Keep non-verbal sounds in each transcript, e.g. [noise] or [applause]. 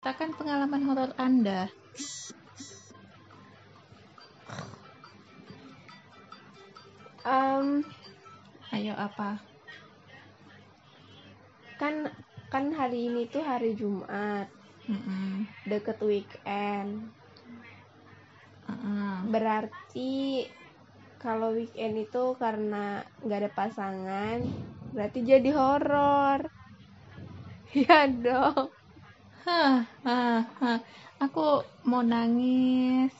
Ceritakan pengalaman horor Anda. Em, Ayo apa? kan kan hari ini tuh hari Jumat, Mm-mm. deket weekend. Mm-mm. Berarti kalau weekend itu karena nggak ada pasangan, berarti jadi horor. [laughs] Ya dong. Hah, hah, hah. Aku mau nangis.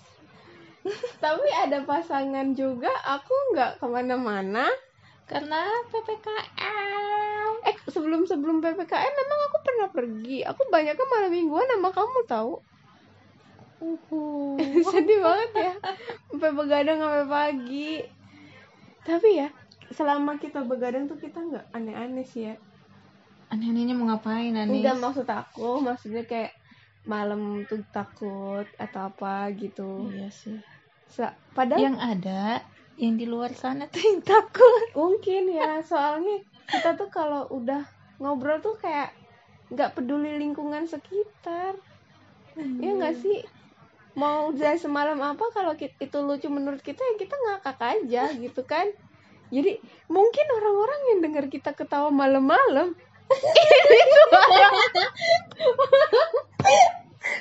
[laughs] Tapi ada pasangan juga, aku nggak ke mana-mana. Karena PPKM. Eh sebelum sebelum ppkm memang aku pernah pergi. Aku banyak kan malam mingguan sama kamu tahu. Uhu. [laughs] sedih banget ya sampai begadang sampai pagi tapi ya selama kita begadang tuh kita nggak aneh-aneh sih ya Aneh-anehnya mau ngapain, Anis? enggak maksud aku maksudnya kayak malam tuh takut atau apa gitu Iya sih. Sa- padahal Yang ada, yang di luar sana tuh yang takut. mungkin ya soalnya kita tuh kalau udah ngobrol tuh kayak nggak peduli lingkungan sekitar ya nggak sih mau dari semalam apa kalau itu lucu menurut kita ya kita ngakak aja gitu kan jadi mungkin orang-orang yang dengar kita ketawa malam-malam ini [laughs] suara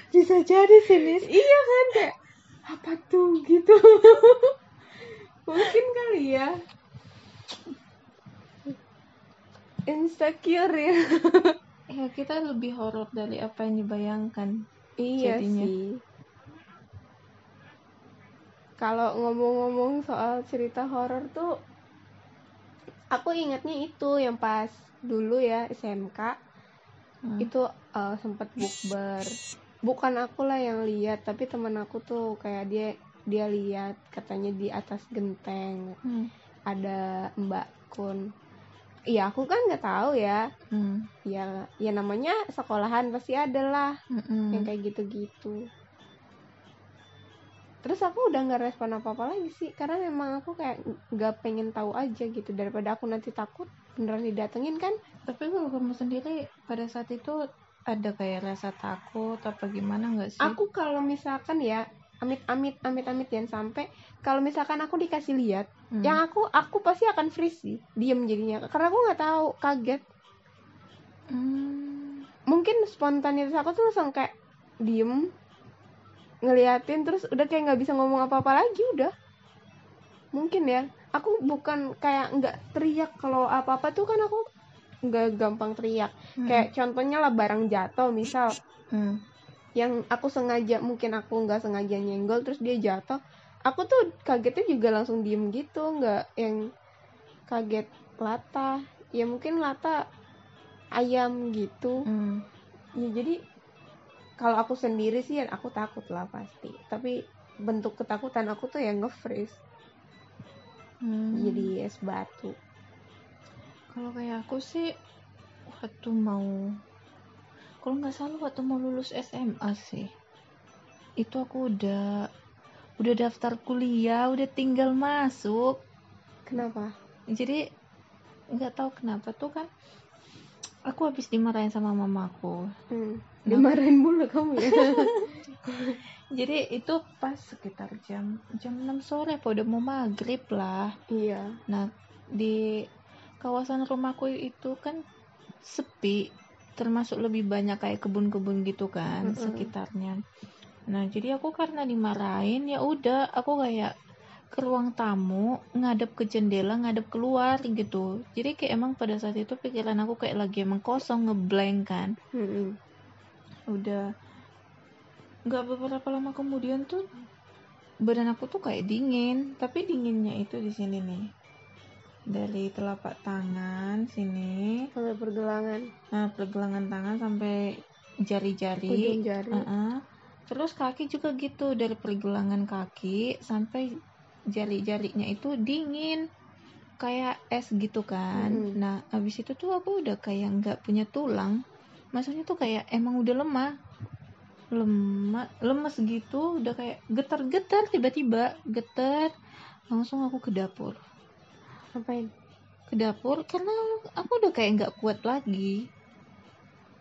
Bisa jadi sih, Nis. iya kan kayak apa tuh gitu [laughs] mungkin kali ya insecure ya [laughs] Ya, kita lebih horor dari apa yang dibayangkan. Iya jadinya. sih. Kalau ngomong-ngomong soal cerita horor tuh, aku ingatnya itu yang pas dulu ya SMK Hmm. itu eh, sempat bukber. Bukan aku lah yang lihat, tapi teman aku tuh kayak dia dia lihat katanya di atas genteng Hmm. ada Mbak Kun. Iya aku kan nggak tahu ya. Hmm. Ya ya namanya sekolahan pasti ada lah Mm-mm. yang kayak gitu-gitu terus aku udah nggak respon apa-apa lagi sih karena memang aku kayak nggak pengen tahu aja gitu daripada aku nanti takut beneran didatengin kan Tapi kalau kamu sendiri pada saat itu ada kayak rasa takut apa gimana nggak sih? aku kalau misalkan ya amit amit amit amit jangan sampai kalau misalkan aku dikasih lihat Hmm. yang aku aku pasti akan freeze sih diem jadinya karena aku nggak tahu kaget Hmm. mungkin spontanitas aku tuh langsung kayak diem ngeliatin terus udah kayak nggak bisa ngomong apa-apa lagi udah. Mungkin ya. Aku bukan kayak nggak teriak kalau apa-apa tuh kan aku nggak gampang teriak. Hmm. kayak contohnya lah barang jatuh misal. Hmm. yang aku sengaja mungkin aku nggak sengaja nyenggol terus dia jatuh. Aku tuh kagetnya juga langsung diem gitu nggak yang kaget lata ya mungkin lata ayam gitu. Hmm. ya jadi kalau aku sendiri sih ya aku takut lah pasti. Tapi bentuk ketakutan aku tuh yang nge-freeze. Hmm. jadi es batu. Kalau kayak aku sih waktu mau kalau nggak salah waktu mau lulus SMA sih itu aku udah udah daftar kuliah udah tinggal masuk. Kenapa? Jadi nggak tahu kenapa tuh kan aku habis dimarahin sama mamaku. Hmm. dimarahin mulu kamu ya? [laughs] Jadi itu pas sekitar jam jam 6 sore apa udah mau maghrib lah. Iya. Nah di kawasan rumahku itu kan sepi termasuk lebih banyak kayak kebun-kebun gitu kan Mm-mm. sekitarnya. Nah jadi aku karena dimarahin ya udah aku kayak ke ruang tamu ngadep ke jendela ngadep keluar gitu. Jadi kayak emang pada saat itu pikiran aku kayak lagi emang kosong ngeblank kan. Mm-mm. udah. Nggak beberapa lama kemudian tuh badan aku tuh kayak dingin. Tapi dinginnya itu di sini nih. Dari telapak tangan sini. Sampai pergelangan. Nah pergelangan tangan sampai jari-jari. Ujung jari. Heeh. terus kaki juga gitu dari pergelangan kaki sampai jari-jarinya itu dingin kayak es gitu kan. Mm-mm. nah abis itu tuh aku udah kayak nggak punya tulang. Maksudnya tuh kayak emang udah lemah. Lemah lemes gitu udah kayak getar-getar tiba-tiba getar langsung aku ke dapur. Ngapain? Ke dapur karena aku udah kayak nggak kuat lagi.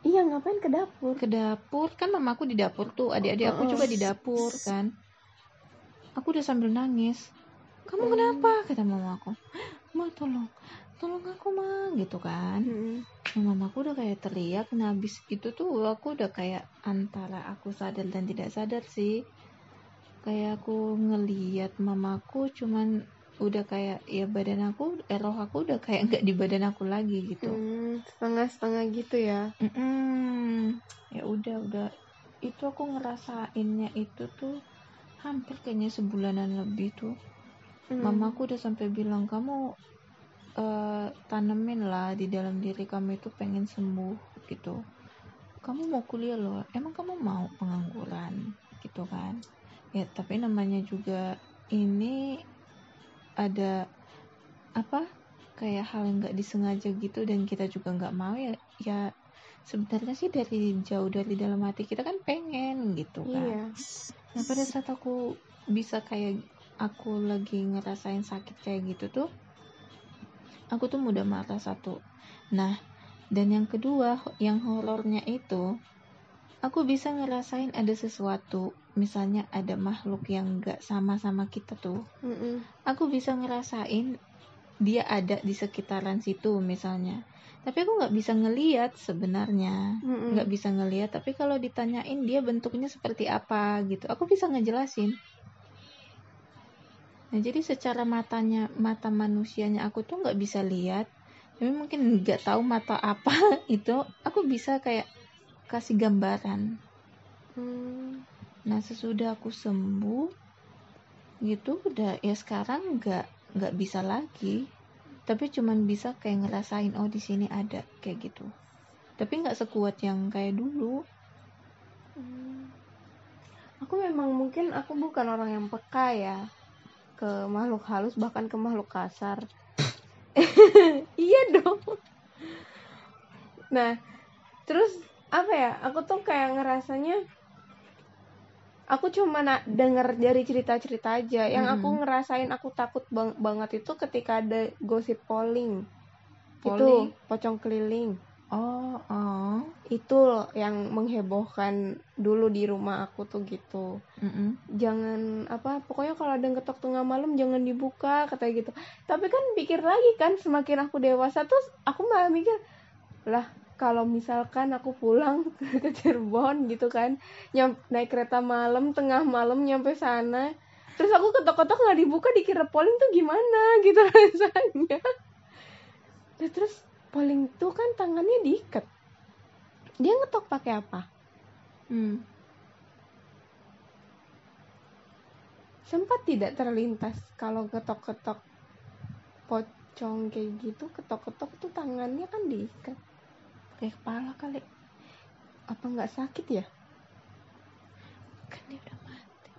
Iya ngapain ke dapur? Ke dapur kan mamaku di dapur tuh adik-adik aku Mm-mm. juga di dapur kan aku udah sambil nangis. Kamu Hmm. kenapa? Kata mamaku ma tolong. Tolong aku ma gitu kan. Mm-mm. Nah, mamaku udah kayak teriak. Nah habis itu tuh aku udah kayak antara aku sadar dan tidak sadar sih. Kayak aku ngeliat mamaku cuman udah kayak ya badan aku eh, roh aku udah kayak [laughs] nggak di badan aku lagi gitu. Hmm, setengah-setengah gitu ya? Mm-mm. ya udah udah. Itu aku ngerasainnya itu tuh hampir kayaknya sebulanan lebih tuh. Hmm. mamaku udah sampai bilang kamu eh, tanemin lah di dalam diri kamu itu pengen sembuh gitu. Kamu mau kuliah loh emang kamu mau pengangguran? Gitu kan. Ya tapi namanya juga ini ada apa kayak hal yang nggak disengaja gitu dan kita juga nggak mau ya ya sebenarnya sih dari jauh dari dalam hati kita kan pengen gitu kan. Iya Nah pada saat aku bisa kayak aku lagi ngerasain sakit kayak gitu tuh, aku tuh mudah marah satu. Nah dan yang kedua yang horornya itu, aku bisa ngerasain ada sesuatu, misalnya ada makhluk yang gak sama-sama kita tuh, Mm-mm. aku bisa ngerasain dia ada di sekitaran situ misalnya. Tapi aku nggak bisa ngeliat sebenarnya. Nggak bisa ngeliat tapi kalau ditanyain dia bentuknya seperti apa gitu aku bisa ngejelasin. Nah jadi secara matanya mata manusianya aku tuh nggak bisa lihat tapi mungkin nggak tahu mata apa [laughs] itu aku bisa kayak kasih gambaran. Hmm. nah sesudah aku sembuh gitu udah ya sekarang nggak nggak bisa lagi tapi cuman bisa kayak ngerasain oh di sini ada kayak gitu tapi nggak sekuat yang kayak dulu Hmm. Aku memang mungkin aku bukan orang yang peka ya ke makhluk halus bahkan ke makhluk kasar. [laughs] iya dong. Nah, terus apa ya? Aku tuh kayak ngerasanya aku cuma na- denger dari cerita-cerita aja. Yang aku Mm-mm. ngerasain aku takut bang- banget itu ketika ada gosip polling. Polling? Itu pocong keliling. oh oh Itu loh yang menghebohkan dulu di rumah aku tuh gitu. Mm-mm. jangan apa pokoknya kalau ada yang ketok tengah malam jangan dibuka katanya gitu tapi kan pikir lagi kan semakin aku dewasa tuh aku malah mikir lah kalau misalkan aku pulang [laughs] ke Cirebon gitu kan nyam, naik kereta malam tengah malam nyampe sana terus aku ketok-ketok nggak dibuka dikira polling tuh gimana [laughs] gitu rasanya. Nah, terus polling tuh kan tangannya diikat. Dia ngetok pakai apa? Hmm. sempat tidak terlintas kalau ketok-ketok pocong kayak gitu ketok-ketok tuh tangannya kan diikat kayak kepala kali. Apa nggak sakit ya? Kan dia udah mati.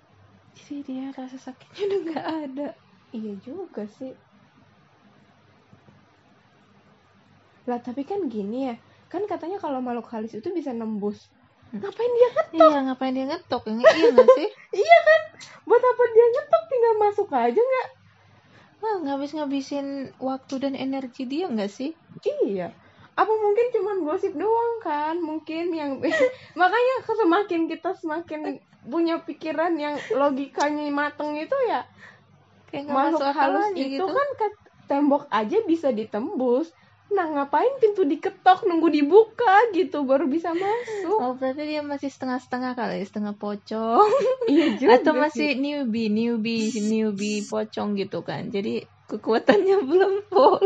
Jadi dia rasa sakitnya udah nggak ada. Iya juga sih. Lah tapi kan gini ya. Kan katanya kalau makhluk halus itu bisa nembus. Hmm. ngapain dia ngetok? Iya ngapain dia ngetok? Yang- iya nggak sih? [laughs] Iya kan? Buat apa dia ngetok? Tinggal masuk aja nggak? Wah, ngabis ngabisin waktu dan energi dia nggak sih? Iya apa mungkin cuman gosip doang kan? Mungkin yang [laughs] makanya semakin kita semakin punya pikiran yang logikanya mateng itu ya kayak makhluk halus itu gitu. kan ke tembok aja bisa ditembus. Nah ngapain pintu diketok nunggu dibuka gitu baru bisa masuk. Oh berarti dia masih setengah-setengah kali setengah pocong. [laughs] Iya juga atau masih newbie newbie newbie pocong gitu kan. Jadi kekuatannya [laughs] belum full.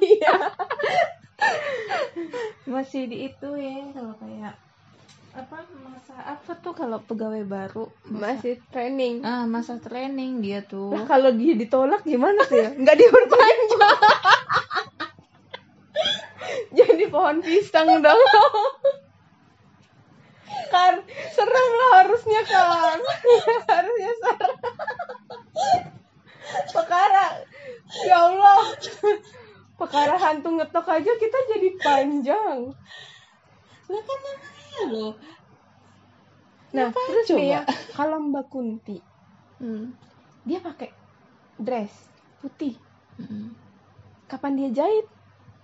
Iya masih di itu ya kalau kayak apa masa apa tuh kalau pegawai baru? Masa, masih training. Ah masa training dia tuh. Nah kalau dia ditolak gimana tuh ya? Nggak diperpanjang. [laughs] Jadi pohon pisang dong. Kan serem lah harusnya kan [laughs] harusnya serem perkara ya Allah perkara hantu ngetok aja kita jadi panjang lah kan namanya loh nah Ngapain terus coba? nih ya kalau Mbak Kunti hmm. dia pakai dress putih Mm-mm. kapan dia jahit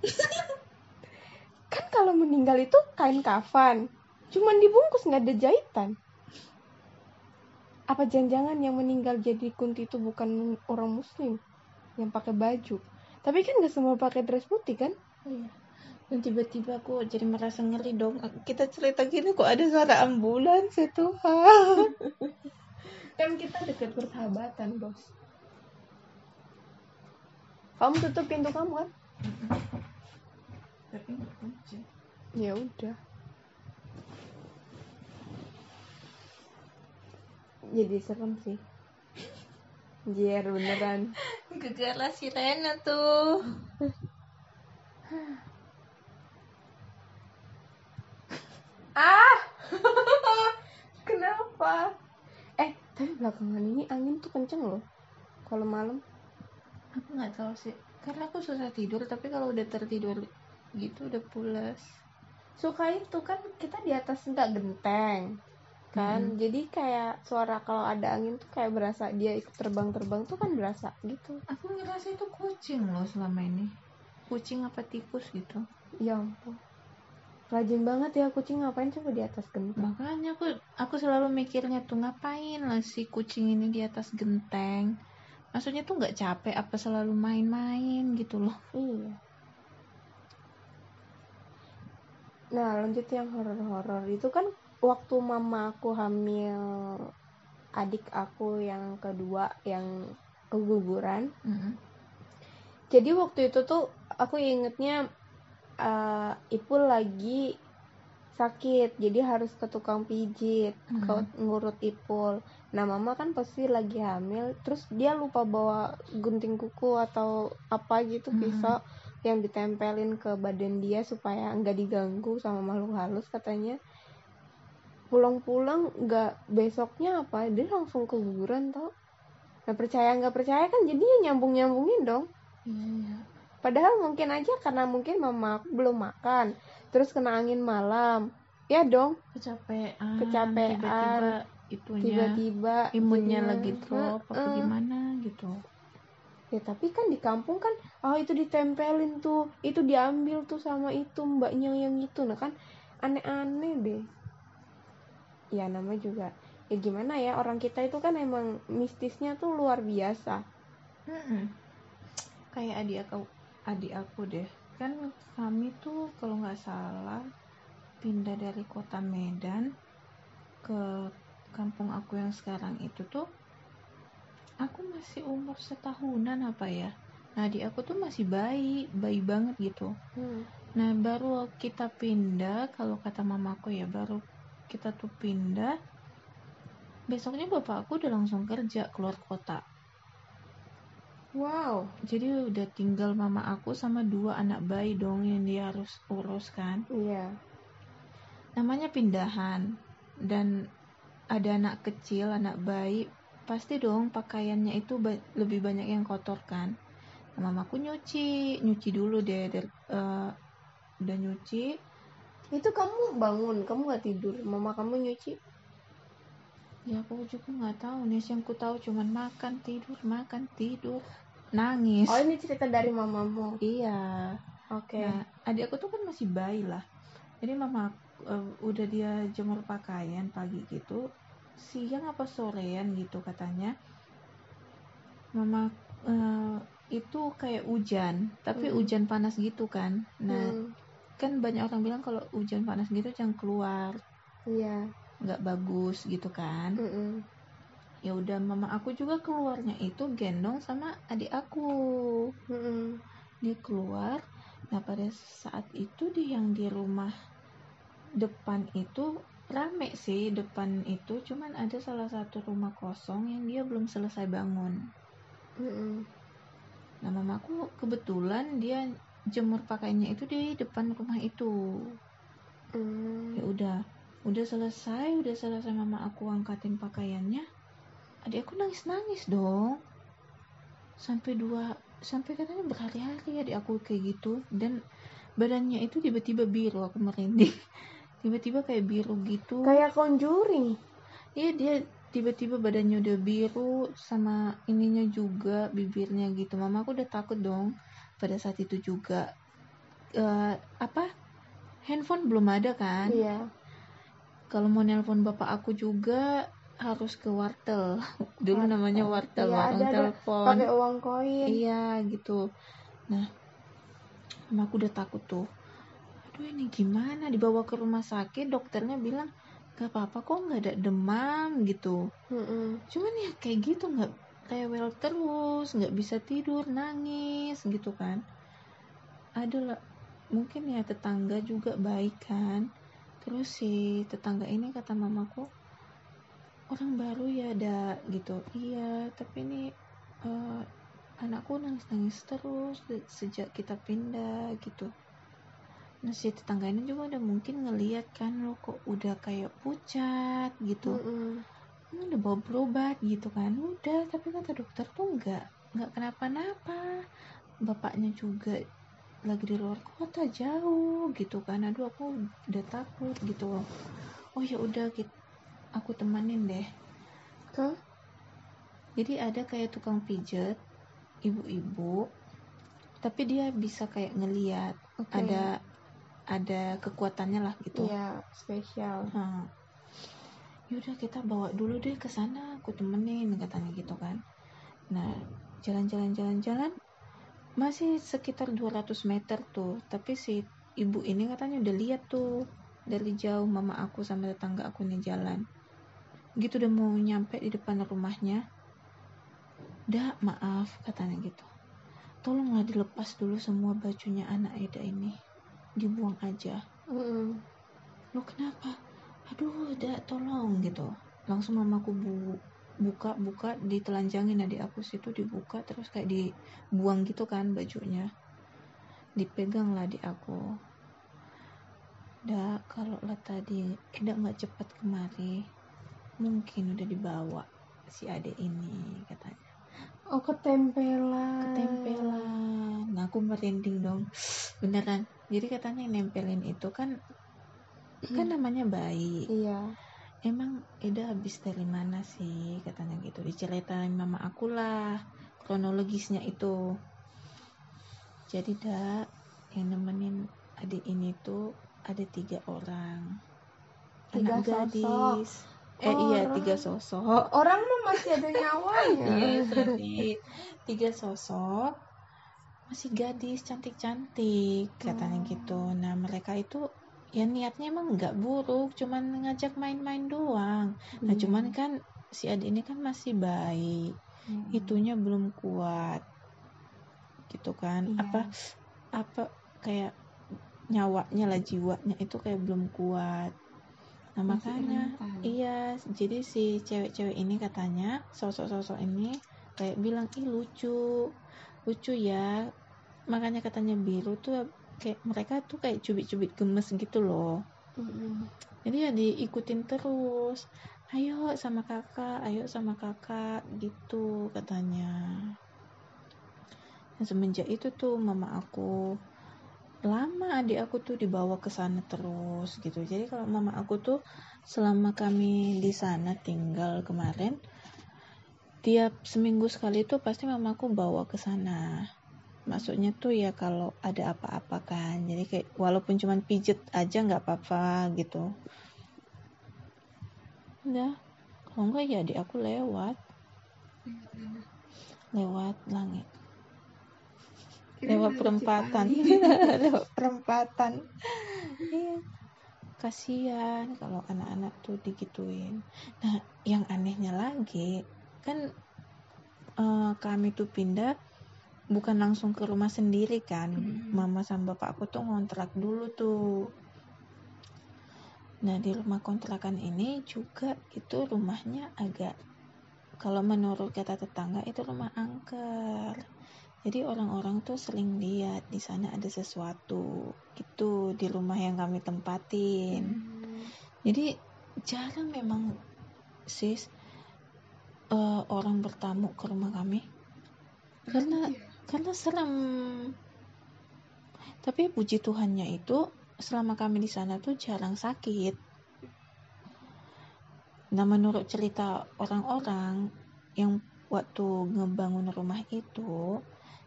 [laughs] kan kalau meninggal itu kain kafan cuman dibungkus nggak ada jahitan apa jangan-jangan yang meninggal jadi kunti itu bukan orang muslim yang pakai baju tapi kan nggak semua pakai dress putih kan Iya. Dan tiba-tiba aku jadi merasa ngeri dong. Kita cerita gini kok ada suara ambulans ya Tuhan. [laughs] kan kita dekat persahabatan bos kamu tutup pintu kamu kan Tapi ya udah jadi serem sih Jier beneran [laughs] Gegara sirena tuh. [laughs] ah [laughs] kenapa eh tapi belakangan ini angin tuh kenceng loh kalau malam Aku nggak tahu sih. Karena aku susah tidur, tapi kalau udah tertidur gitu udah pulas. suka itu kan kita di atas nggak genteng kan Hmm. jadi kayak suara kalau ada angin tuh kayak berasa dia ikut terbang-terbang tuh kan berasa gitu Aku ngerasa itu kucing loh selama ini. Kucing apa tikus gitu. ya ampun rajin banget ya kucing ngapain coba di atas genteng Makanya aku aku selalu mikirnya tuh ngapain lah si kucing ini di atas genteng. Maksudnya tuh nggak capek apa selalu main-main gitu loh. iya nah lanjut yang horor-horor itu kan waktu mama aku hamil adik aku yang kedua yang keguguran Mm-mm. jadi waktu itu tuh aku ingetnya eh, Ipul lagi sakit jadi harus ke tukang pijit Mhm. ke ngurut Ipul nah mama kan pasti lagi hamil terus dia lupa bawa gunting kuku atau apa gitu Mhm. pisau yang ditempelin ke badan dia supaya nggak diganggu sama makhluk halus katanya pulang-pulang nggak besoknya apa dia langsung keguguran tau nggak percaya nggak percaya kan jadinya nyambung nyambungin dong Iya, iya. Padahal mungkin aja karena mungkin mama aku belum makan, terus kena angin malam. Ya dong, Kecapean. Kecapean. Tiba-tiba imunnya jadinya- lagi drop apa Heeh. gimana gitu. Ya tapi kan di kampung kan, oh itu ditempelin tuh, itu diambil tuh sama itu mbaknya yang itu, nah kan aneh-aneh deh. Ya nama juga, ya gimana ya orang kita itu kan emang mistisnya tuh luar biasa. Mm-mm. Kayak adik aku, adik aku deh. Kan kami tuh kalau nggak salah pindah dari kota Medan ke kampung aku yang sekarang itu tuh aku masih umur setahunan apa ya. Nah, adik aku tuh masih bayi, bayi banget gitu. Hmm. Nah, baru kita pindah, kalau kata mamaku ya, baru kita tuh pindah. Besoknya bapak aku udah langsung kerja keluar kota. Wow. Jadi udah tinggal mama aku sama dua anak bayi dong yang dia harus urus kan. Iya. Namanya pindahan. Dan ada anak kecil, anak bayi, pasti dong pakaiannya itu ba- lebih banyak yang kotor kan. Nah, mamaku nyuci, nyuci dulu deh. dari- eh, udah nyuci, Itu kamu bangun, kamu nggak tidur, mama kamu nyuci. Ya aku juga nggak tahu nih, yang ku tahu cuman makan tidur makan tidur nangis. Oh ini cerita dari mamamu. Iya. Oke. Nah adik aku tuh kan masih bayi lah. Jadi mama eh, udah dia jemur pakaian pagi gitu, siang apa sorean gitu katanya. Mama eh, itu kayak hujan, tapi Hmm. hujan panas gitu kan. Nah Hmm, kan banyak orang bilang kalau hujan panas gitu jangan keluar, iya. nggak bagus gitu kan. Mm-mm. ya udah mama aku juga keluarnya itu gendong sama adik aku Mm-mm. dia keluar nah pada saat itu di yang di rumah depan itu rame sih depan itu cuman ada salah satu rumah kosong yang dia belum selesai bangun Mm-mm. nah mamaku kebetulan dia jemur pakaiannya itu di depan rumah itu. Mm. ya udah udah selesai udah selesai mama aku angkatin pakaiannya adik aku nangis nangis dong. Sampai dua sampai katanya berhari-hari adik aku kayak gitu. Dan badannya itu tiba-tiba biru aku merinding. [laughs] Tiba-tiba kayak biru gitu. Kayak conjuring. iya dia tiba-tiba badannya udah biru sama ininya juga bibirnya gitu. Mama aku udah takut dong pada saat itu juga Eh, apa handphone belum ada kan? Iya. Kalau mau nelpon bapak aku juga harus ke wartel. [laughs] Dulu Wartel. namanya wartel Iya, warung ada, ada. telepon. Pakai uang koin. Iya gitu. Nah sama aku udah takut tuh. Aduh ini gimana? Dibawa ke rumah sakit dokternya bilang gak apa-apa kok nggak ada demam gitu. Mm-mm. cuman ya kayak gitu nggak rewel terus nggak bisa tidur nangis gitu kan. Ada mungkin ya tetangga juga baik kan. Terus si tetangga ini kata mamaku orang baru ya ada gitu. Iya tapi ini eh, anakku nangis nangis terus se- sejak kita pindah gitu. Nah si tetangga ini juga udah mungkin ngeliat kan lo kok udah kayak pucat gitu. Mm-mm. ini udah bawa berobat gitu kan. Udah tapi kata dokter tuh nggak nggak kenapa-napa. Bapaknya juga lagi di luar kota jauh gitu kan. Aduh aku udah takut gitu oh ya udah aku temanin deh. Ke? Jadi ada kayak tukang pijet ibu-ibu tapi dia bisa kayak ngeliat Oke. ada ada kekuatannya lah gitu. Iya spesial. Nah, yaudah kita bawa dulu deh ke sana, aku temenin katanya gitu kan. Nah, jalan-jalan jalan-jalan masih sekitar 200 meter tuh, tapi si ibu ini katanya udah lihat tuh dari jauh mama aku sama tetangga aku nih jalan. Gitu udah mau nyampe di depan rumahnya. Dah, maaf katanya gitu. Tolonglah dilepas dulu semua bajunya anak Eda ini. Dibuang aja Mm-mm. lo kenapa aduh udah tolong gitu. Langsung mamaku bu buka buka ditelanjangin adik aku situ dibuka terus kayak dibuang gitu kan bajunya. Dipegang lah adik aku. Dah kalau lah tadi Eda nggak cepat kemari mungkin udah dibawa si adik ini katanya. Oh ketempelan. Ketempelan. Nah aku merinding dong. Beneran. Jadi katanya yang nempelin itu kan kan namanya bayi iya. Emang Eda habis dari mana sih? Katanya gitu. Diceritain mama aku lah kronologisnya itu. Jadi dak yang nemenin adik ini tuh ada tiga orang. Tiga anak sosok. gadis. Eh iya Orang. tiga sosok. orang mah masih ada nyawanya [laughs] Iya, tiga sosok. Masih gadis cantik-cantik katanya Oh. gitu. Nah mereka itu ya niatnya emang nggak buruk, cuman ngajak main-main doang. Nah Hmm. cuman kan si adik ini kan masih bayi, Hmm. itunya belum kuat, gitu kan? Iya. Apa apa kayak nyawanya lah jiwanya itu kayak belum kuat. Nah Masih makanya rentan. Iya, jadi si cewek-cewek ini katanya, sosok-sosok ini kayak bilang, ih lucu, lucu ya. Makanya katanya biru tuh kayak mereka tuh kayak cubit-cubit gemes gitu loh. Mm-mm. Jadi ya diikutin terus. Ayo sama kakak, ayo sama kakak gitu katanya. Dan semenjak itu tuh mama aku lama adik aku tuh dibawa ke sana terus gitu. Jadi kalau mama aku tuh selama kami di sana tinggal kemarin tiap seminggu sekali tuh pasti mamaku bawa ke sana. Maksudnya tuh ya kalau ada apa-apa kan. Jadi kayak walaupun cuman pijet aja nggak apa-apa gitu. Udah, kalau enggak ya adik aku lewat, lewat langit. lewat perempatan. [laughs] lewat perempatan. Iya. Kasihan kalau anak-anak tuh digituin. Nah yang anehnya lagi kan eh, kami tuh pindah bukan langsung ke rumah sendiri kan Hmm. mama sama bapak aku tuh ngontrak dulu tuh nah di rumah kontrakan ini juga itu rumahnya agak kalau menurut kata tetangga itu rumah angker jadi orang-orang tuh sering lihat di sana ada sesuatu gitu di rumah yang kami tempatin. Hmm. Jadi jarang memang sis eh, orang bertamu ke rumah kami karena karena serem. Tapi puji Tuhannya itu selama kami di sana tuh jarang sakit. Nah menurut cerita orang-orang yang waktu ngebangun rumah itu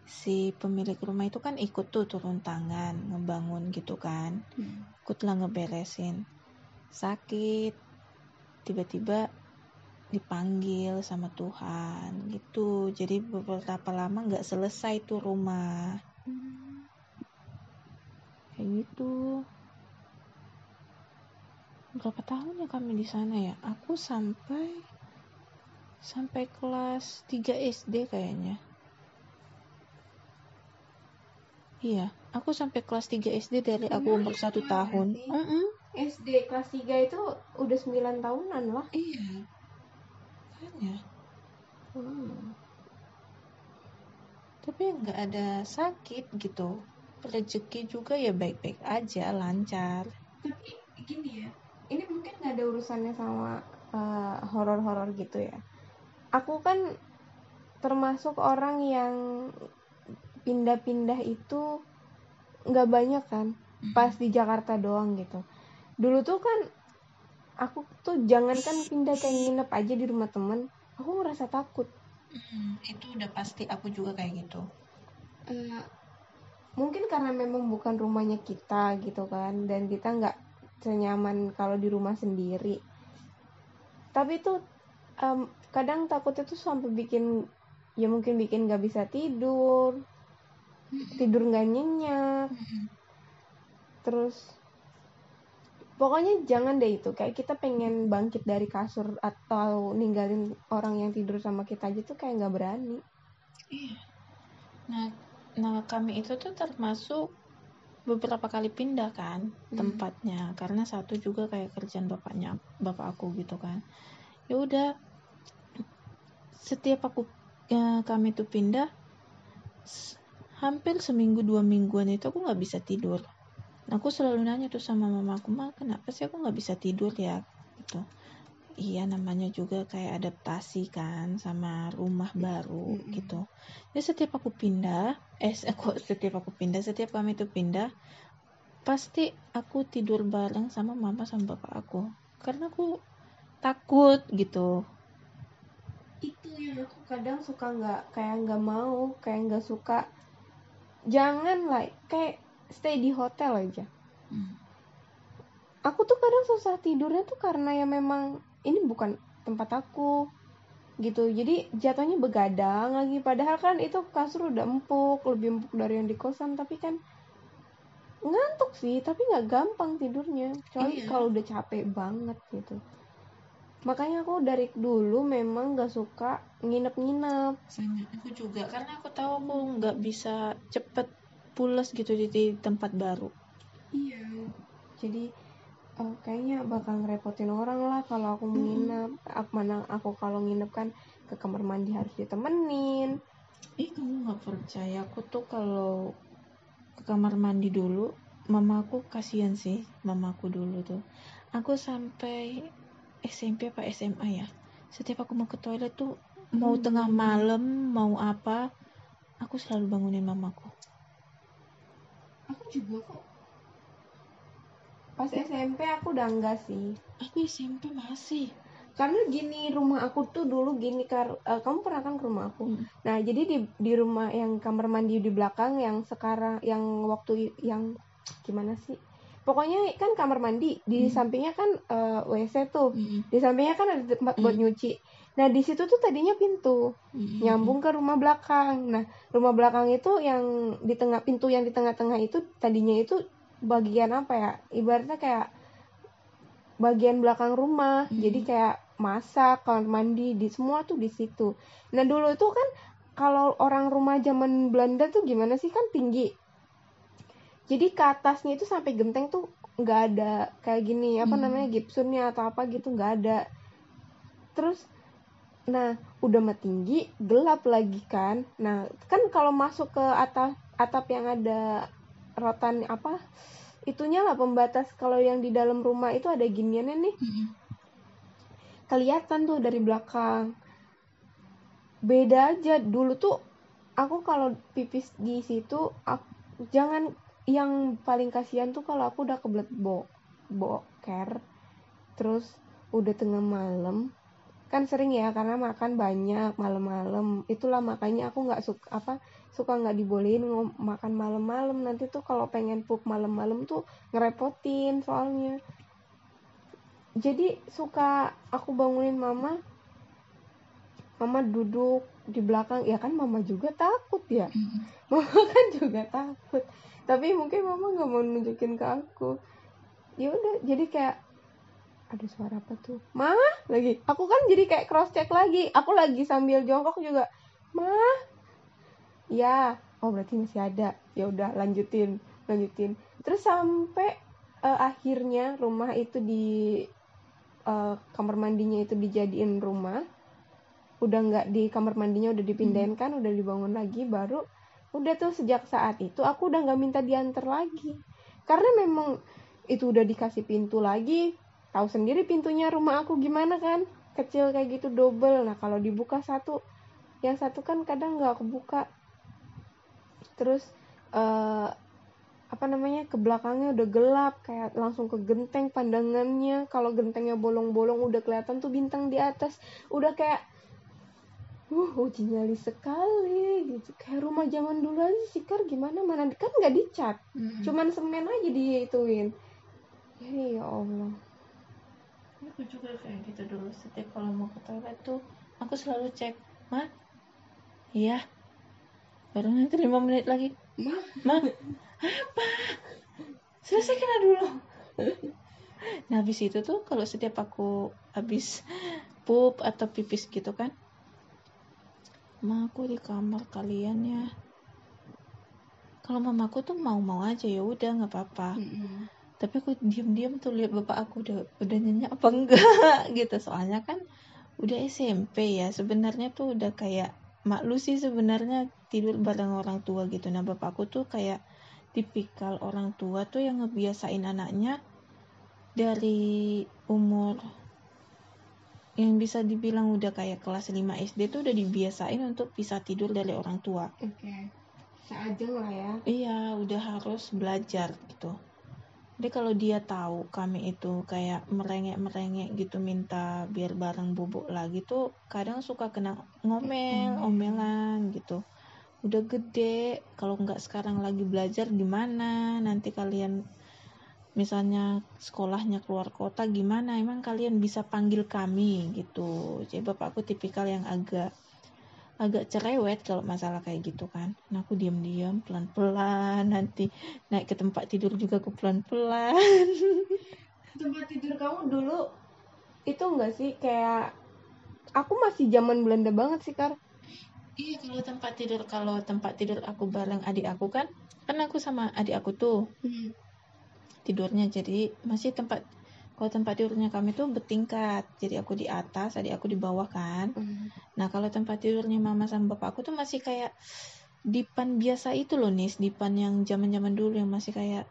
si pemilik rumah itu kan ikut tuh turun tangan ngebangun gitu kan ikutlah ngeberesin sakit tiba-tiba dipanggil sama Tuhan gitu. Jadi beberapa lama nggak selesai tuh rumah. Kayak gitu. Berapa tahun ya kami di sana ya? Aku sampai sampai kelas 3 SD kayaknya. Iya aku sampai kelas 3 SD dari aku Iya, umur satu tahun. SD kelas 3 itu udah 9 tahunan lah. Iya Hmm. tapi nggak ada sakit gitu. Rezeki juga ya baik-baik aja lancar. Tapi gini ya ini mungkin nggak ada urusannya sama eh, horor-horor gitu ya. Aku kan termasuk orang yang pindah-pindah itu nggak banyak kan. Pas di Jakarta doang gitu. Dulu tuh kan aku tuh jangankan pindah kayak nginep aja di rumah temen aku ngerasa takut. Mm, itu udah pasti aku juga kayak gitu. Eh, mungkin karena memang bukan rumahnya kita gitu kan dan kita nggak senyaman kalau di rumah sendiri. Tapi itu em, kadang takutnya tuh sampai bikin ya mungkin bikin nggak bisa tidur tidur nggak nyenyak. Terus pokoknya jangan deh itu kayak kita pengen bangkit dari kasur atau ninggalin orang yang tidur sama kita aja tuh kayak nggak berani Iya. Nah, nah kami itu tuh termasuk beberapa kali pindah kan Hmm. tempatnya karena satu juga kayak kerjaan bapaknya bapak aku gitu kan. Ya udah setiap aku ya, kami tuh pindah hampir seminggu dua mingguan itu aku nggak bisa tidur. Aku selalu nanya tuh sama mamaku, "Ma, kenapa sih aku nggak bisa tidur ya?" gitu. Iya, namanya juga kayak adaptasi kan sama rumah baru Mm-mm. gitu. Ya setiap aku pindah, eh [laughs] aku setiap aku pindah, setiap kami itu pindah, pasti aku tidur bareng sama mama sama bapak aku. Karena aku takut gitu. itu yang aku kadang suka nggak kayak nggak mau kayak nggak suka jangan lah kayak stay di hotel aja. Hmm. aku tuh kadang susah tidurnya tuh karena ya memang ini bukan tempat aku gitu. Jadi jatuhnya begadang lagi. Padahal kan itu kasur udah empuk lebih empuk dari yang di kosan. Tapi kan ngantuk sih tapi nggak gampang tidurnya. Kecuali Iya. kalau udah capek banget gitu. Makanya aku dari dulu memang nggak suka nginep-nginep. Sama aku juga. Karena aku tahu aku nggak bisa cepet pules gitu di, di tempat baru. Iya. Jadi eh, kayaknya bakal ngerepotin orang lah kalau aku menginap. Aku mana aku kalau nginep kan ke kamar mandi harus ditemenin. Ih kamu nggak percaya aku tuh kalau ke kamar mandi dulu mamaku kasihan sih mamaku dulu tuh aku sampai SMP apa SMA ya setiap aku mau ke toilet tuh mau Hmm. tengah malam mau apa aku selalu bangunin mamaku Aku juga kok. Pas SMP aku udah enggak sih. aku SMP masih Karena gini rumah aku tuh dulu gini kar eh, kamu pernah kan ke rumah aku. Hmm. Nah, jadi di di rumah yang kamar mandi di belakang yang sekarang yang waktu yang gimana sih? Pokoknya kan kamar mandi di Hmm. sampingnya kan eh, WC tuh. Mm-mm. Di sampingnya kan ada tempat buat Hmm. nyuci. Nah, di situ tuh tadinya pintu Mm-mm. nyambung ke rumah belakang. Nah, rumah belakang itu yang di tengah pintu yang di tengah-tengah itu tadinya itu bagian apa ya? Ibaratnya kayak bagian belakang rumah. Hmm. Jadi kayak masak, kamar mandi, di semua tuh di situ. Nah, dulu itu kan kalau orang rumah zaman Belanda tuh gimana sih kan tinggi. Jadi ke atasnya itu sampai genteng tuh nggak ada kayak gini apa Hmm. namanya gipsunnya atau apa gitu nggak ada. Terus Nah, udah mah tinggi, gelap lagi kan. Nah, kan kalau masuk ke atap atap yang ada rotan apa? Itunya lah pembatas kalau yang di dalam rumah itu ada giniannya nih. Kelihatan tuh dari belakang. Beda aja dulu tuh aku kalau pipis di situ aku, jangan yang paling kasihan tuh kalau aku udah kebelet bo boker terus udah tengah malam kan sering ya karena makan banyak malam-malam. Itulah makanya aku nggak suka apa suka nggak dibolehin makan malam-malam. Nanti tuh kalau pengen pup malam-malam tuh ngerepotin soalnya. Jadi suka aku bangunin mama mama duduk di belakang. Ya kan mama juga takut ya. Mama [laughs] kan juga takut. Tapi mungkin mama nggak mau nunjukin ke aku. Ya udah jadi kayak ada suara apa tuh? Mah lagi. Aku kan jadi kayak cross check lagi. Aku lagi sambil jongkok juga. Mah ya oh berarti masih ada. Ya udah lanjutin. Lanjutin. Terus sampai eh, akhirnya rumah itu di eh, kamar mandinya itu dijadiin rumah. Udah nggak di kamar mandinya udah dipindahin kan udah dibangun lagi baru udah tuh sejak saat itu aku udah nggak minta diantar lagi. Karena memang itu udah dikasih pintu lagi tahu sendiri pintunya rumah aku gimana kan? Kecil kayak gitu double. Nah kalau dibuka satu yang satu kan kadang nggak kebuka. Terus eh apa namanya ke belakangnya udah gelap kayak langsung ke genteng pandangannya. Kalau gentengnya bolong-bolong udah kelihatan tuh bintang di atas. Udah kayak uh uji nyali sekali gitu. Kayak rumah zaman dulu aja sih Kar. Gimana mana kan nggak dicat. Mm-mm. cuman semen aja diituin. Ya ya Allah aku juga kayak gitu dulu. Setiap kalau mau ke toilet tuh aku selalu cek mah iya. Baru nanti lima menit lagi mah mah apa? Selesaikan dulu? Nah habis itu tuh kalau setiap aku habis pup atau pipis gitu kan ma aku di kamar kalian ya. Kalau mamaku tuh mau-mau aja ya udah nggak apa-apa tapi aku diam-diam tuh lihat bapak aku udah udah nyenyak apa enggak [laughs] gitu. Soalnya kan udah SMP ya. Sebenarnya tuh udah kayak malu sih sebenarnya tidur bareng orang tua gitu. Nah bapakku tuh kayak tipikal orang tua tuh yang ngebiasain anaknya dari umur yang bisa dibilang udah kayak kelas 5 SD tuh udah dibiasain untuk bisa tidur dari orang tua. Oke. Seajeng lah ya. Iya, udah harus belajar gitu. Jadi kalau dia tahu kami itu kayak merengek-merengek gitu minta biar bareng bubuk lagi tuh kadang suka kena ngomel, omelan gitu. Udah gede, kalau nggak sekarang lagi belajar gimana? Nanti kalian misalnya sekolahnya keluar kota gimana? Emang kalian bisa panggil kami gitu. Jadi bapakku tipikal yang agak agak cerewet kalau masalah kayak gitu kan. Nah aku diam-diam pelan-pelan nanti naik ke tempat tidur juga aku pelan-pelan. [laughs] tempat tidur kamu dulu itu enggak sih kayak aku masih zaman Belanda banget sih Kar Iya kalau tempat tidur kalau tempat tidur aku bareng adik aku kan kan aku sama adik aku tuh tidurnya jadi masih tempat kalau tempat tidurnya kami tuh bertingkat. Jadi aku di atas adik aku di bawah kan. Nah kalau tempat tidurnya mama sama bapak aku tuh masih kayak dipan biasa itu loh nis. Dipan yang zaman zaman dulu yang masih kayak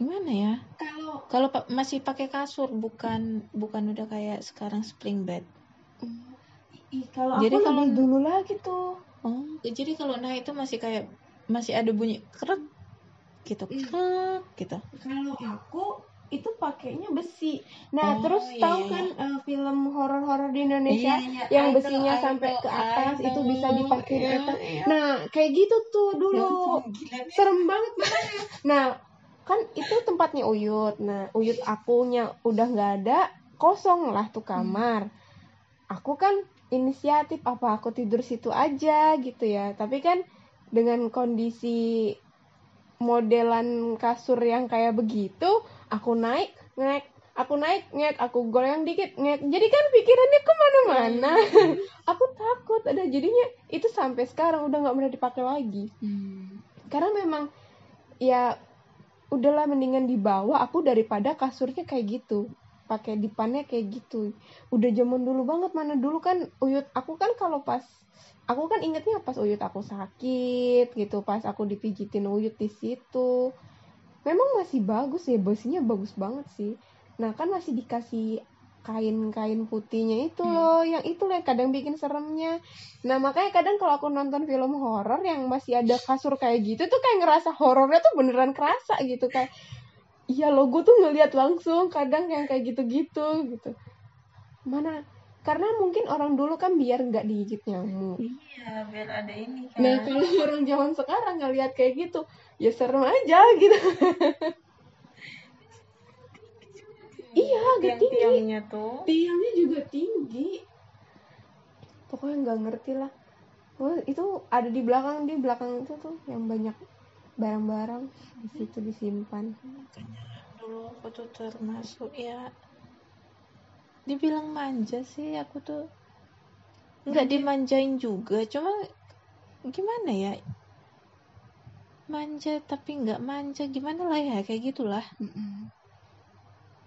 gimana ya? Kalau kalau pa- masih pakai kasur bukan bukan udah kayak sekarang spring bed. Ih, kalau Jadi aku kalau- dulu lagi tuh. Oh jadi kalau nah itu masih kayak masih ada bunyi krek gitu Iya. krek gitu. Kalau aku itu pakainya besi nah Oh, terus iya, tahu iya, kan eh, film horor-horor di Indonesia Iya, yang I know, besinya I sampai ke atas itu bisa dipakai di Iya, atas. iya. Nah, kayak gitu tuh dulu. gila. Serem banget makanya. Nah, kan itu tempatnya Uyut. Nah, Uyut akunya udah nggak ada, kosong lah tuh kamar. Aku kan inisiatif apa aku tidur situ aja gitu ya. Tapi kan dengan kondisi modelan kasur yang kayak begitu, aku naik, naik, aku naik, ngek, aku goyang dikit, ngek. Jadi kan pikirannya ke mana-mana. [laughs] aku takut. Ada jadinya itu sampai sekarang udah nggak pernah dipakai lagi. Hmm. karena memang ya udahlah mendingan dibawa. Aku daripada kasurnya kayak gitu. Pakai dipannya kayak gitu. Udah zaman dulu banget. Mana dulu kan uyut. Aku kan kalau pas aku kan ingetnya pas uyut aku sakit gitu. Pas aku dipijitin uyut di situ memang masih bagus ya besinya bagus banget sih. Nah kan masih dikasih kain-kain putihnya itu Hmm. loh yang itu loh yang kadang bikin seremnya. Nah makanya kadang kalau aku nonton film horor yang masih ada kasur kayak gitu tuh kayak ngerasa horornya tuh beneran kerasa gitu kayak iya loh gue tuh ngeliat langsung kadang yang kayak gitu-gitu gitu. Mana karena mungkin orang dulu kan biar nggak digigit nyamuk. Iya biar ada ini kan nah kalau [laughs] orang zaman sekarang ngeliat kayak gitu ya serem aja gitu. [laughs] Iya agak tinggi. tiang-tiangnya tuh. Tiangnya juga tinggi. Pokoknya nggak ngerti lah. Oh itu ada di belakang di belakang itu tuh yang banyak barang-barang di situ disimpan. Makanya dulu aku tuh termasuk ya dibilang manja sih aku tuh nggak dimanjain juga cuma gimana ya? Manja tapi nggak manja gimana lah ya kayak gitulah.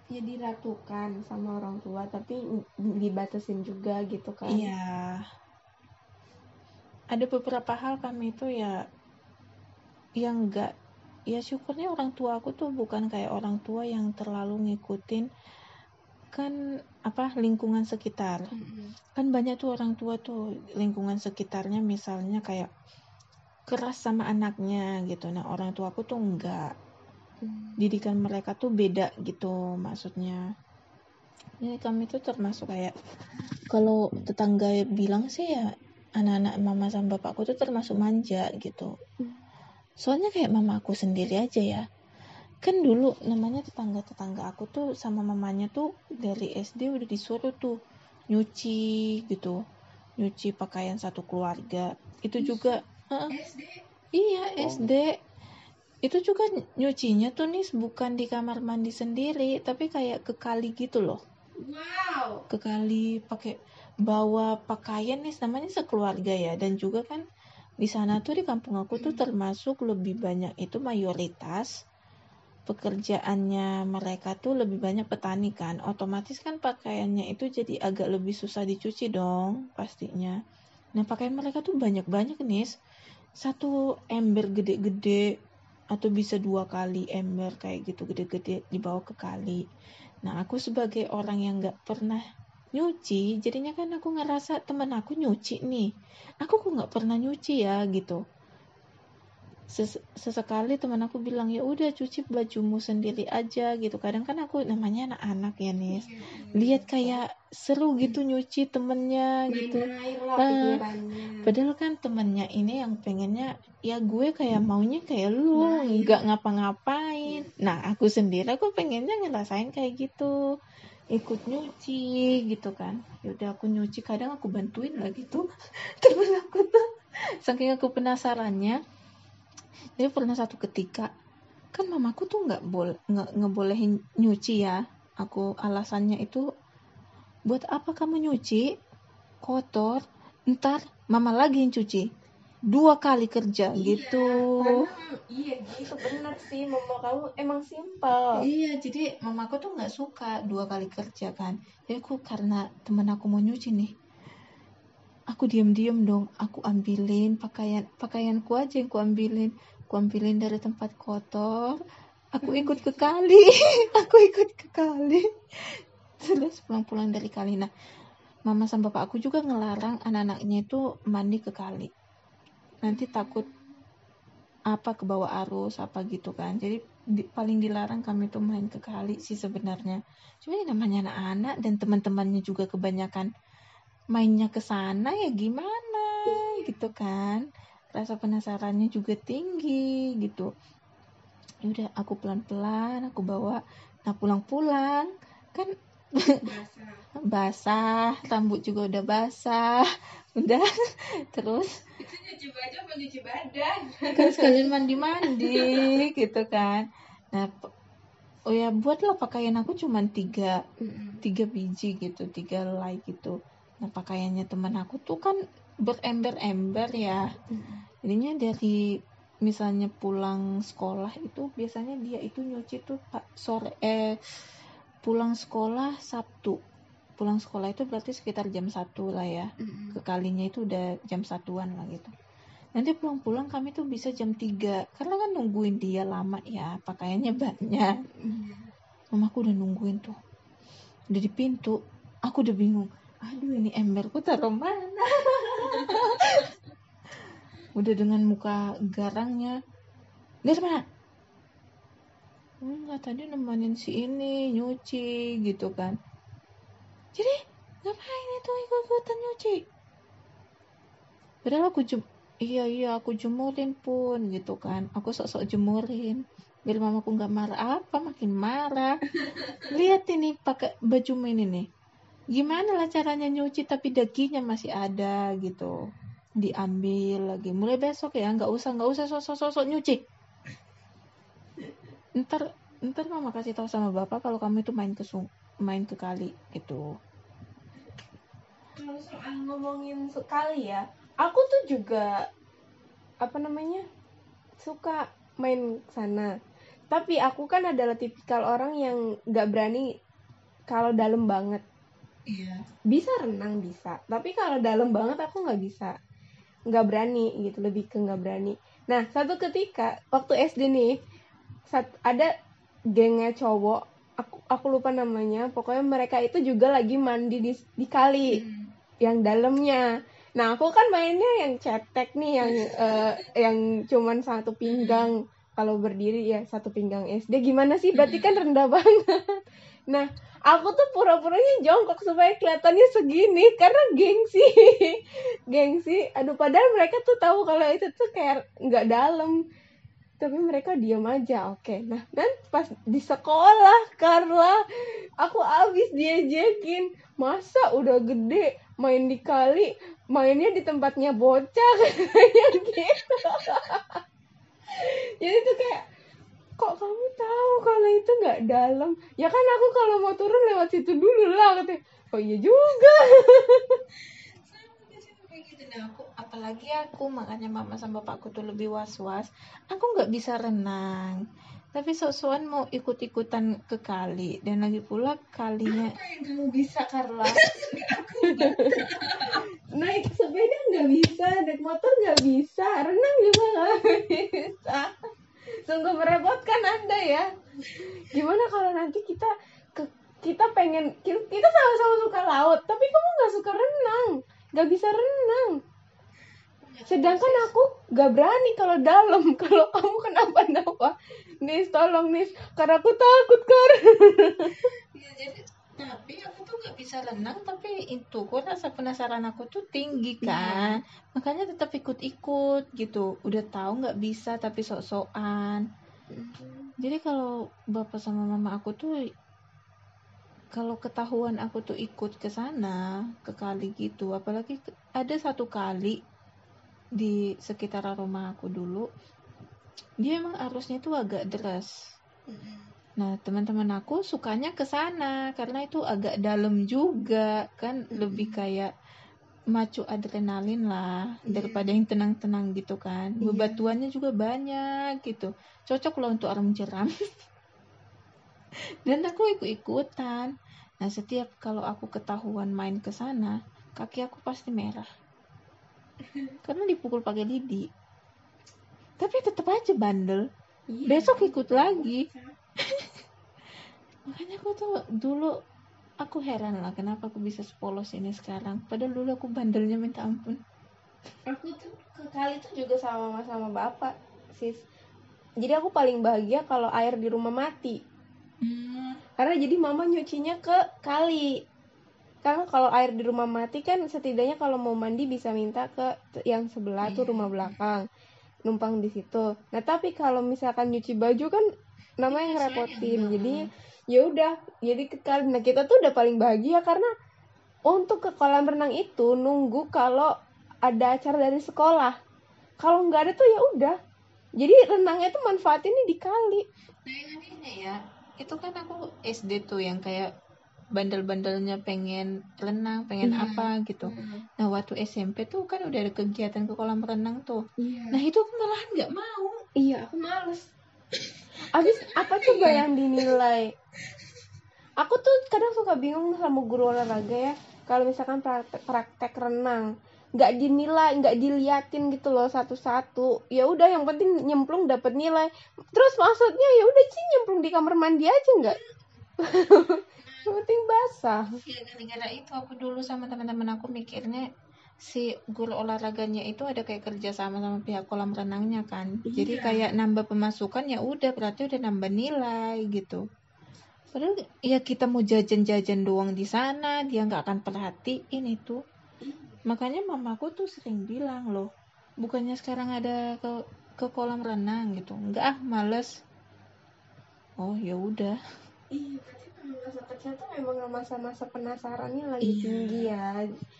Ya diratukan sama orang tua tapi dibatasin juga gitu kan. Iya. Ada beberapa hal kami itu ya yang enggak ya syukurnya orang tua aku tuh bukan kayak orang tua yang terlalu ngikutin kan apa lingkungan sekitar Mm-mm. kan banyak tuh orang tua tuh lingkungan sekitarnya misalnya kayak keras sama anaknya gitu nah orang tua aku tuh enggak Mm. didikan mereka tuh beda gitu maksudnya jadi kami tuh termasuk kayak kalau tetangga bilang sih ya anak-anak mama sama bapakku tuh termasuk manja gitu Hmm. soalnya kayak mama aku sendiri aja ya kan dulu namanya tetangga-tetangga aku tuh sama mamanya tuh dari SD udah disuruh tuh nyuci gitu nyuci pakaian satu keluarga itu juga. SD Iya, Oh. SD. Itu juga nyucinya tuh nih bukan di kamar mandi sendiri, tapi kayak ke kali gitu loh. wow Ke kali pakai bawa pakaian nih namanya sekeluarga ya dan juga kan di sana tuh di kampung aku tuh termasuk lebih banyak itu mayoritas pekerjaannya mereka tuh lebih banyak petani kan. Otomatis kan pakaiannya itu jadi agak lebih susah dicuci dong pastinya. Nah pakaian mereka tuh banyak-banyak nih satu ember gede-gede atau bisa dua kali ember kayak gitu gede-gede dibawa ke kali. Nah aku sebagai orang yang nggak pernah nyuci jadinya kan aku ngerasa temen aku nyuci nih. Aku kok nggak pernah nyuci ya gitu Ses- sesekali teman aku bilang ya udah cuci bajumu sendiri aja gitu kadang kan aku namanya anak-anak ya nis lihat kayak seru gitu nyuci temennya gitu Ah, pikirannya Padahal kan temennya ini yang pengennya ya gue kayak maunya kayak lu nggak ngapa-ngapain. Nah aku sendiri aku pengennya ngerasain kayak gitu ikut nyuci gitu kan. Yaudah aku nyuci kadang aku bantuin lah gitu. Terus aku tuh saking aku penasarannya. Jadi pernah satu ketika kan mamaku tuh nggak boleh nggak ngebolehin nyuci ya. Aku alasannya itu buat apa kamu nyuci? Kotor. Ntar mama lagi yang cuci. Dua kali kerja gitu. Karena, iya gitu. Benar sih mama kamu emang simpel. Iya jadi mamaku tuh nggak suka dua kali kerja kan. Jadi aku karena temen aku mau nyuci nih aku diam-diam dong. Aku ambilin pakaian pakaianku aja yang aku ambilin. Aku ambilin dari tempat kotor. Aku ikut ke kali. [laughs] Aku ikut ke kali. Terus pulang-pulang dari kali. Nah mama sama bapak aku juga ngelarang anak-anaknya itu mandi ke kali. Nanti takut apa ke bawah arus apa gitu kan. Jadi di- paling dilarang kami tuh main ke kali sih sebenarnya. Cuma ya namanya anak-anak dan teman-temannya juga kebanyakan mainnya ke sana ya gimana gitu kan. Rasa penasarannya juga tinggi gitu. Ya udah aku pelan-pelan aku bawa nah pulang-pulang. Kan basah. [laughs] Rambut juga udah basah. [laughs] Udah terus. Itu nyuci baju apa nyuci badan? [laughs] Kan sekalian mandi-mandi gitu kan. Nah oh ya buatlah pakaian aku cuman tiga tiga biji gitu tiga helai gitu nah pakaiannya teman aku tuh kan berember-ember ya. Jadinya dari misalnya pulang sekolah itu biasanya dia itu nyuci tuh pak sore eh pulang sekolah Sabtu. Pulang sekolah itu berarti sekitar jam satu lah ya. Ke kalinya itu udah jam satuan lah gitu. Nanti pulang-pulang kami tuh bisa jam 3 karena kan nungguin dia lama ya pakaiannya banyak. Mamaku udah nungguin tuh. Udah di pintu. Aku udah bingung aduh ini emberku taruh mana? [laughs] Udah dengan muka garangnya. Dari mana enggak tadi nemenin si ini nyuci gitu kan. Jadi ngapain itu cepetan nyuci? Padahal aku jem iya iya aku jemurin pun gitu kan. Aku sok-sok jemurin biar mamaku nggak marah. Apa makin marah? [laughs] Lihat ini pakai baju ini. nih gimana lah caranya nyuci tapi dagingnya masih ada gitu. Diambil lagi. Mulai besok ya nggak usah nggak usah sosok-sosok nyuci. Ntar ntar mama kasih tahu sama bapak kalau kamu itu main ke sung main ke kali gitu. Soal ngomongin sekali ya aku tuh juga apa namanya suka main sana. Tapi aku kan adalah tipikal orang yang nggak berani kalau dalam banget iya. Bisa renang bisa. Tapi kalau dalam banget aku nggak bisa. Nggak berani gitu lebih ke nggak berani. Nah satu ketika waktu SD nih saat ada gengnya cowok aku aku lupa namanya pokoknya mereka itu juga lagi mandi di di kali yang dalamnya. Nah aku kan mainnya yang cetek nih yang [laughs] eh, yang cuman satu pinggang kalau berdiri ya satu pinggang SD gimana sih? Berarti kan rendah banget. Nah aku tuh pura-puranya jongkok supaya kelihatannya segini karena gengsi. Gengsi. Aduh padahal mereka tuh tahu kalau itu tuh kayak nggak dalam. Tapi mereka diam aja. Oke. Nah dan pas di sekolah Carla aku abis diajakin. Masa udah gede main di kali mainnya di tempatnya bocah [laughs] kayak gitu [laughs] jadi tuh kayak kok kamu tahu kalau itu nggak dalam? Ya kan aku kalau mau turun lewat situ dulu lah katanya oh iya juga. [laughs] Gitu. Nah aku apalagi aku makanya mama sama bapakku tuh lebih was was aku nggak bisa renang tapi sok-sokan mau ikut-ikutan ke kali. Dan lagi pula kalinya apa yang kamu bisa Carla? [laughs] Naik sepeda nggak bisa naik motor nggak bisa renang juga nggak bisa. Sungguh merepotkan anda ya. Gimana kalau nanti kita ke kita pengen ki- kita sama-sama suka laut tapi kamu nggak suka renang. Nggak bisa renang sedangkan aku nggak berani kalau dalam. [laughs] Kalau kamu kenapa-napa Nis tolong Nis. Karena aku takut kar. Ya jadi tapi aku tuh nggak bisa renang tapi itu kok rasa penasaran aku tuh tinggi kan? Makanya tetap ikut-ikut gitu. Udah tahu nggak bisa tapi sok-sokan. Jadi kalau bapak sama mama aku tuh kalau ketahuan aku tuh ikut ke sana ke kali gitu apalagi ada satu kali di sekitar rumah aku dulu dia emang arusnya tuh agak deras. Nah teman-teman aku sukanya ke sana karena itu agak dalam juga kan lebih kayak macu adrenalin lah Iya. daripada yang tenang-tenang gitu kan. Iya. bebatuannya juga banyak gitu. Cocok loh untuk orang jeram. [laughs] Dan aku ikut-ikutan. Nah setiap kalau aku ketahuan main ke sana kaki aku pasti merah karena dipukul pakai lidi tapi tetap aja bandel. Besok ikut lagi. [laughs] Makanya aku tuh dulu aku heran lah kenapa aku bisa sepolos ini sekarang. Padahal dulu aku bandelnya minta ampun. Aku tuh ke kali tuh juga sama sama bapak sis. Jadi aku paling bahagia kalau air di rumah mati. Karena jadi mama nyucinya ke kali karena kalau air di rumah mati kan setidaknya kalau mau mandi bisa minta ke yang sebelah tuh Iya. rumah belakang numpang di situ. Nah tapi kalau misalkan nyuci baju kan namanya Iya, ngerepotin. jadi ya udah jadi nah kita tuh udah paling bahagia karena untuk ke kolam renang itu nunggu kalau ada acara dari sekolah. Kalau nggak ada tuh ya udah. Jadi renangnya tuh manfaatinnya di kali. Nah yang anehnya ya itu kan aku SD tuh yang kayak bandel-bandelnya pengen renang pengen Iya. apa gitu nah waktu SMP tuh kan udah ada kegiatan ke kolam renang tuh iya nah itu aku malahan nggak mau Iya, aku males. Abis apa coba yang dinilai? Aku tuh kadang suka bingung sama guru olahraga ya. Kalau misalkan praktek, praktek renang, nggak dinilai, nggak diliatin gitu loh satu-satu. Ya udah, yang penting nyemplung dapat nilai. Terus maksudnya ya udah sih nyemplung di kamar mandi aja nggak? [laughs] yang penting basah. ya gara-gara itu aku dulu sama teman-teman aku mikirnya si guru olahraganya itu ada kayak kerja sama sama pihak kolam renangnya kan. Jadi Iya. kayak nambah pemasukan ya udah berarti udah nambah nilai gitu. Padahal ya kita mau jajan-jajan doang di sana dia nggak akan perhatiin itu. Makanya mamaku tuh sering bilang loh bukannya sekarang ada ke ke kolam renang gitu? Enggak ah males. Oh ya udah. Iya masa kecil tuh memang masa-masa penasarannya lagi Iya. tinggi ya.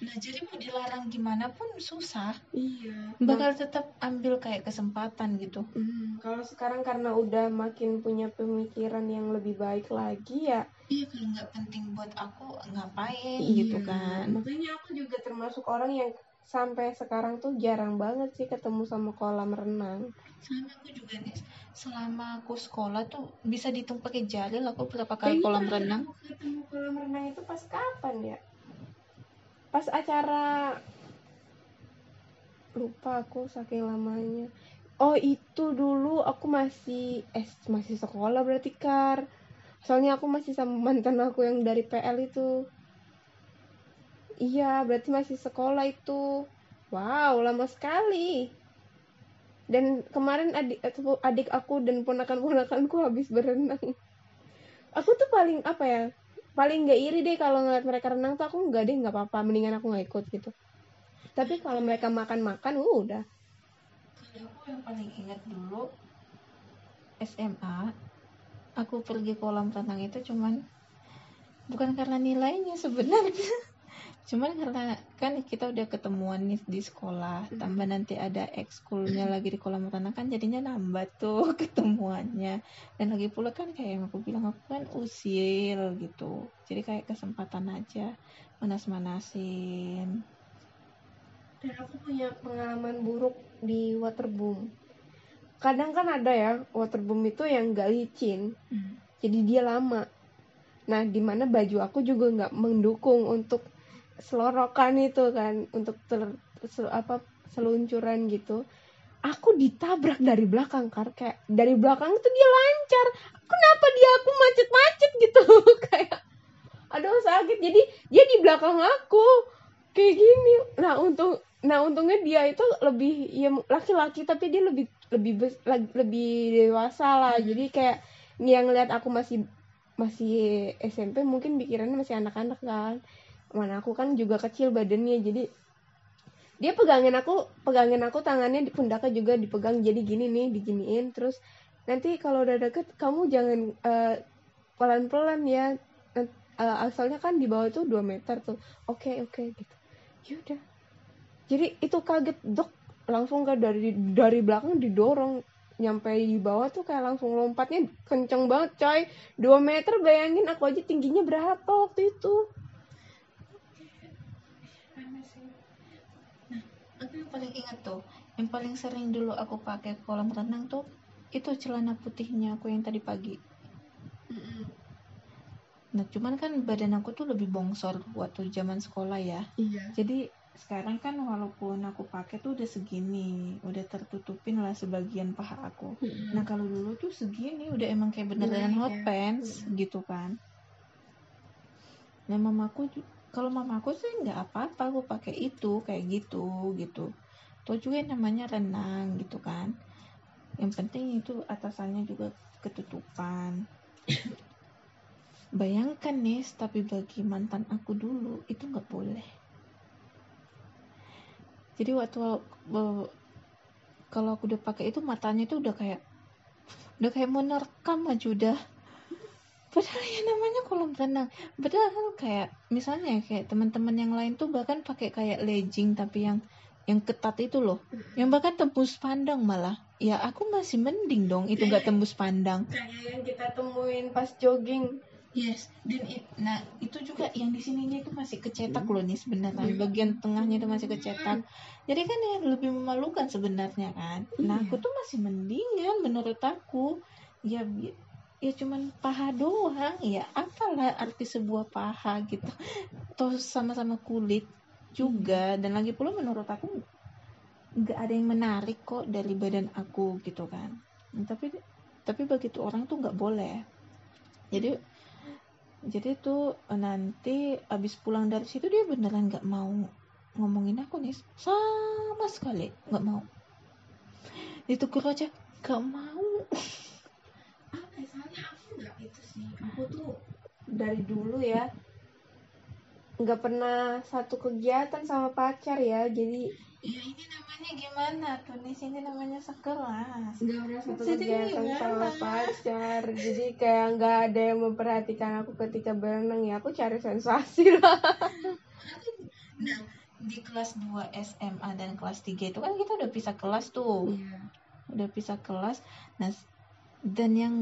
Nah jadi mau dilarang gimana pun susah. Iya. Bakal tetap ambil kayak kesempatan gitu. Hmm, kalau sekarang karena udah makin punya pemikiran yang lebih baik lagi ya. Iya kalau nggak penting buat aku ngapain Iya, gitu kan? Makanya aku juga termasuk orang yang sampai sekarang tuh jarang banget sih ketemu sama kolam renang. Sama aku juga nih selama aku sekolah tuh bisa dihitung pakai jari lah aku berapa kali Kayaknya kolam renang. ketemu kolam renang itu pas kapan ya? Pas acara lupa aku saking lamanya. Oh itu dulu aku masih eh masih sekolah berarti kar. Soalnya aku masih sama mantan aku yang dari PL itu iya berarti masih sekolah itu. Wow lama sekali. Dan kemarin adik adik aku dan ponakan-ponakanku habis berenang. Aku tuh paling apa ya paling nggak iri deh kalau ngeliat mereka renang tuh. Aku nggak deh nggak apa-apa mendingan aku nggak ikut gitu. Tapi kalau mereka makan-makan uh, udah. Aku yang paling ingat dulu SMA aku pergi kolam renang itu cuman bukan karena nilainya sebenarnya cuman karena kan kita udah ketemuan nih di sekolah Hmm. tambah nanti ada ekskulnya lagi di kolam renang kan jadinya nambah tuh [laughs] ketemuannya. Dan lagi pula kan kayak yang aku bilang aku kan usil gitu. Jadi kayak kesempatan aja manas-manasin. Dan aku punya pengalaman buruk di waterboom. Kadang kan ada ya waterboom itu yang nggak licin jadi dia lama. Nah di mana baju aku juga nggak mendukung untuk selorokan itu kan untuk ter, sel- apa seluncuran gitu. Aku ditabrak dari belakang kar. Kayak dari belakang itu dia lancar. Kenapa dia aku macet-macet gitu? [laughs] Kayak aduh sakit. Jadi dia di belakang aku. Kayak gini. Nah untung nah untungnya dia itu lebih ya laki-laki tapi dia lebih lebih lebih dewasa lah. Jadi kayak yang lihat aku masih masih SMP mungkin pikirannya masih anak-anak kan mana aku kan juga kecil badannya jadi dia pegangin aku pegangin aku tangannya di pundaknya juga dipegang jadi gini nih diginiin terus nanti kalau udah deket kamu jangan eh, pelan-pelan ya eh, asalnya kan di bawah tuh 2 meter tuh. Oke oke gitu. Yaudah jadi itu kaget dok langsung kan dari dari belakang didorong nyampe di bawah tuh kayak langsung lompatnya kenceng banget coy. 2 meter bayangin aku aja tingginya berapa waktu itu Nah, aku yang paling ingat tuh, yang paling sering dulu aku pakai kolam renang tuh itu celana putihnya aku yang tadi pagi. Nah, cuman kan badan aku tuh lebih bongsor waktu zaman sekolah ya. iya Jadi sekarang kan walaupun aku pakai tuh udah segini, udah tertutupin lah sebagian paha aku. Nah, kalau dulu tuh segini udah emang kayak beneran Naik hot ya. pants Mm. gitu kan. Nah, mamaku kalau mamaku sih nggak apa-apa aku pakai itu kayak gitu gitu. Tuh juga namanya renang gitu kan. Yang penting itu atasannya juga ketutupan. Bayangkan nih, tapi bagi mantan aku dulu itu nggak boleh. Jadi waktu kalau aku udah pakai itu matanya itu udah kayak udah kayak mau nerekam aja udah. Padahal ya namanya kolam renang. Padahal kayak misalnya kayak teman-teman yang lain tuh bahkan pakai kayak legging tapi yang yang ketat itu loh. Yang bahkan tembus pandang malah. Ya aku masih mending dong itu nggak tembus pandang. kayak yang kita temuin pas jogging Yes, dan it- nah itu juga yang di sininya itu masih kecetak loh nih sebenarnya bagian tengahnya itu masih kecetak. Jadi kan ya lebih memalukan sebenarnya kan. Nah Iya. aku tuh masih mendingan menurut aku ya ya cuman paha doang ya apalah arti sebuah paha gitu. Toh sama-sama kulit juga dan lagi pula menurut aku nggak ada yang menarik kok dari badan aku gitu kan. Nah, tapi tapi begitu orang tuh nggak boleh. Jadi jadi tuh nanti abis pulang dari situ dia beneran nggak mau ngomongin aku nih sama sekali nggak mau ditegur aja nggak mau aku tuh dari dulu ya nggak pernah satu kegiatan sama pacar ya jadi ya ini namanya gimana? Tuh nih sini namanya sekelas. Nggak pernah satu Jadi kegiatan gimana? sama pacar jadi kayak nggak ada yang memperhatikan aku ketika berenang ya aku cari sensasi lah. Nah di kelas 2 SMA dan kelas 3 itu kan kita udah pisah kelas tuh. Udah pisah kelas. Nah dan yang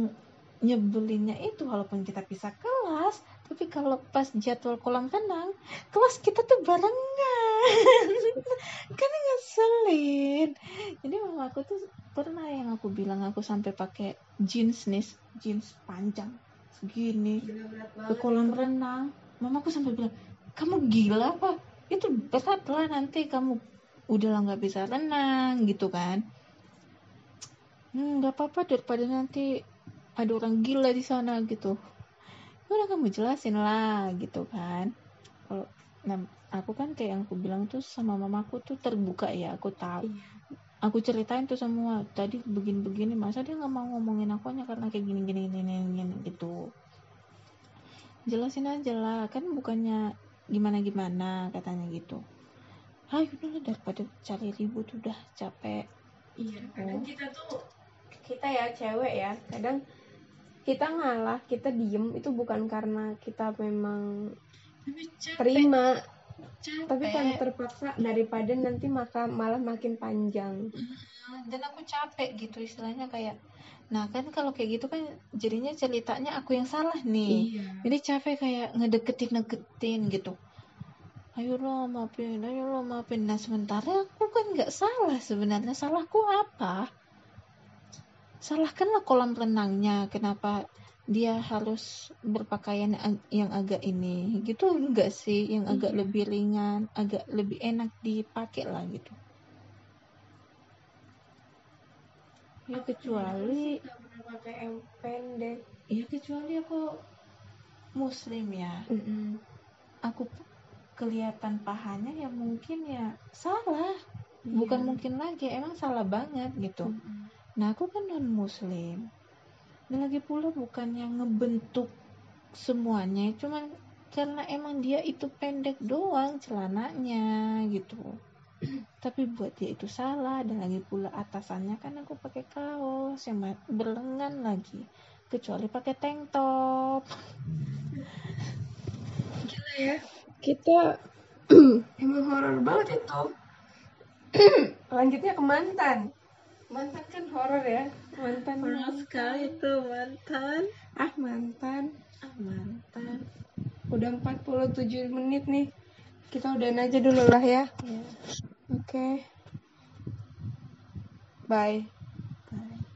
nyebelinnya itu walaupun kita pisah kelas tapi kalau pas jadwal kolam renang kelas kita tuh barengan. [laughs] Kan ngeselin. Jadi mama aku tuh pernah yang aku bilang aku sampai pakai jeans nih jeans panjang segini ke kolam renang. Mama aku sampai bilang kamu gila apa? Itu berat lah nanti kamu udah lah nggak bisa renang gitu kan. "Hmm, nggak apa-apa daripada nanti ada orang gila di sana gitu. Udah kamu jelasin lah gitu kan. Kalau nah, aku kan kayak yang aku bilang tuh sama mamaku tuh terbuka ya aku tahu. Aku ceritain tuh semua. Tadi begini-begini masa dia nggak mau ngomongin aku hanya karena kayak gini gini gini gini, gitu. Jelasin aja lah kan bukannya gimana gimana katanya gitu. Ayo udah daripada cari ribut udah capek. Iya, kadang kita tuh kita ya cewek ya, kadang kita ngalah, kita diem itu bukan karena kita memang tapi capek. terima, capek. tapi karena terpaksa daripada nanti maka malah makin panjang. Dan aku capek gitu istilahnya kayak nah kan kalau kayak gitu kan jadinya ceritanya aku yang salah nih. Iya. jadi capek kayak ngedeketin ngedeketin gitu. Ayo lo maafin ayo lo maafin. Nah sementara aku kan nggak salah sebenarnya. Salahku apa salahkanlah kolam renangnya kenapa dia harus berpakaian yang agak ini gitu enggak sih yang agak Iya. lebih ringan agak lebih enak dipakai lah gitu ya kecuali pernah pakai yang pendek. ya kecuali aku muslim ya aku kelihatan pahanya ya mungkin ya salah bukan Iya. mungkin lagi emang salah banget gitu Mm-mm. Nah aku kan non muslim dan lagi pula bukan yang ngebentuk semuanya cuman karena emang dia itu pendek doang celananya gitu [clears throat] tapi buat dia itu salah dan lagi pula atasannya kan aku pakai kaos yang berlengan lagi kecuali pakai tank top Gila ya. Kita [clears throat] emang horor banget itu. [clears throat] Lanjutnya ke mantan. Mantan kan horor ya. Mantan. sekali tuh mantan Ah mantan. ah mantan Udah 47 menit nih. Kita udahin aja dulu lah ya. ya Oke. Bye.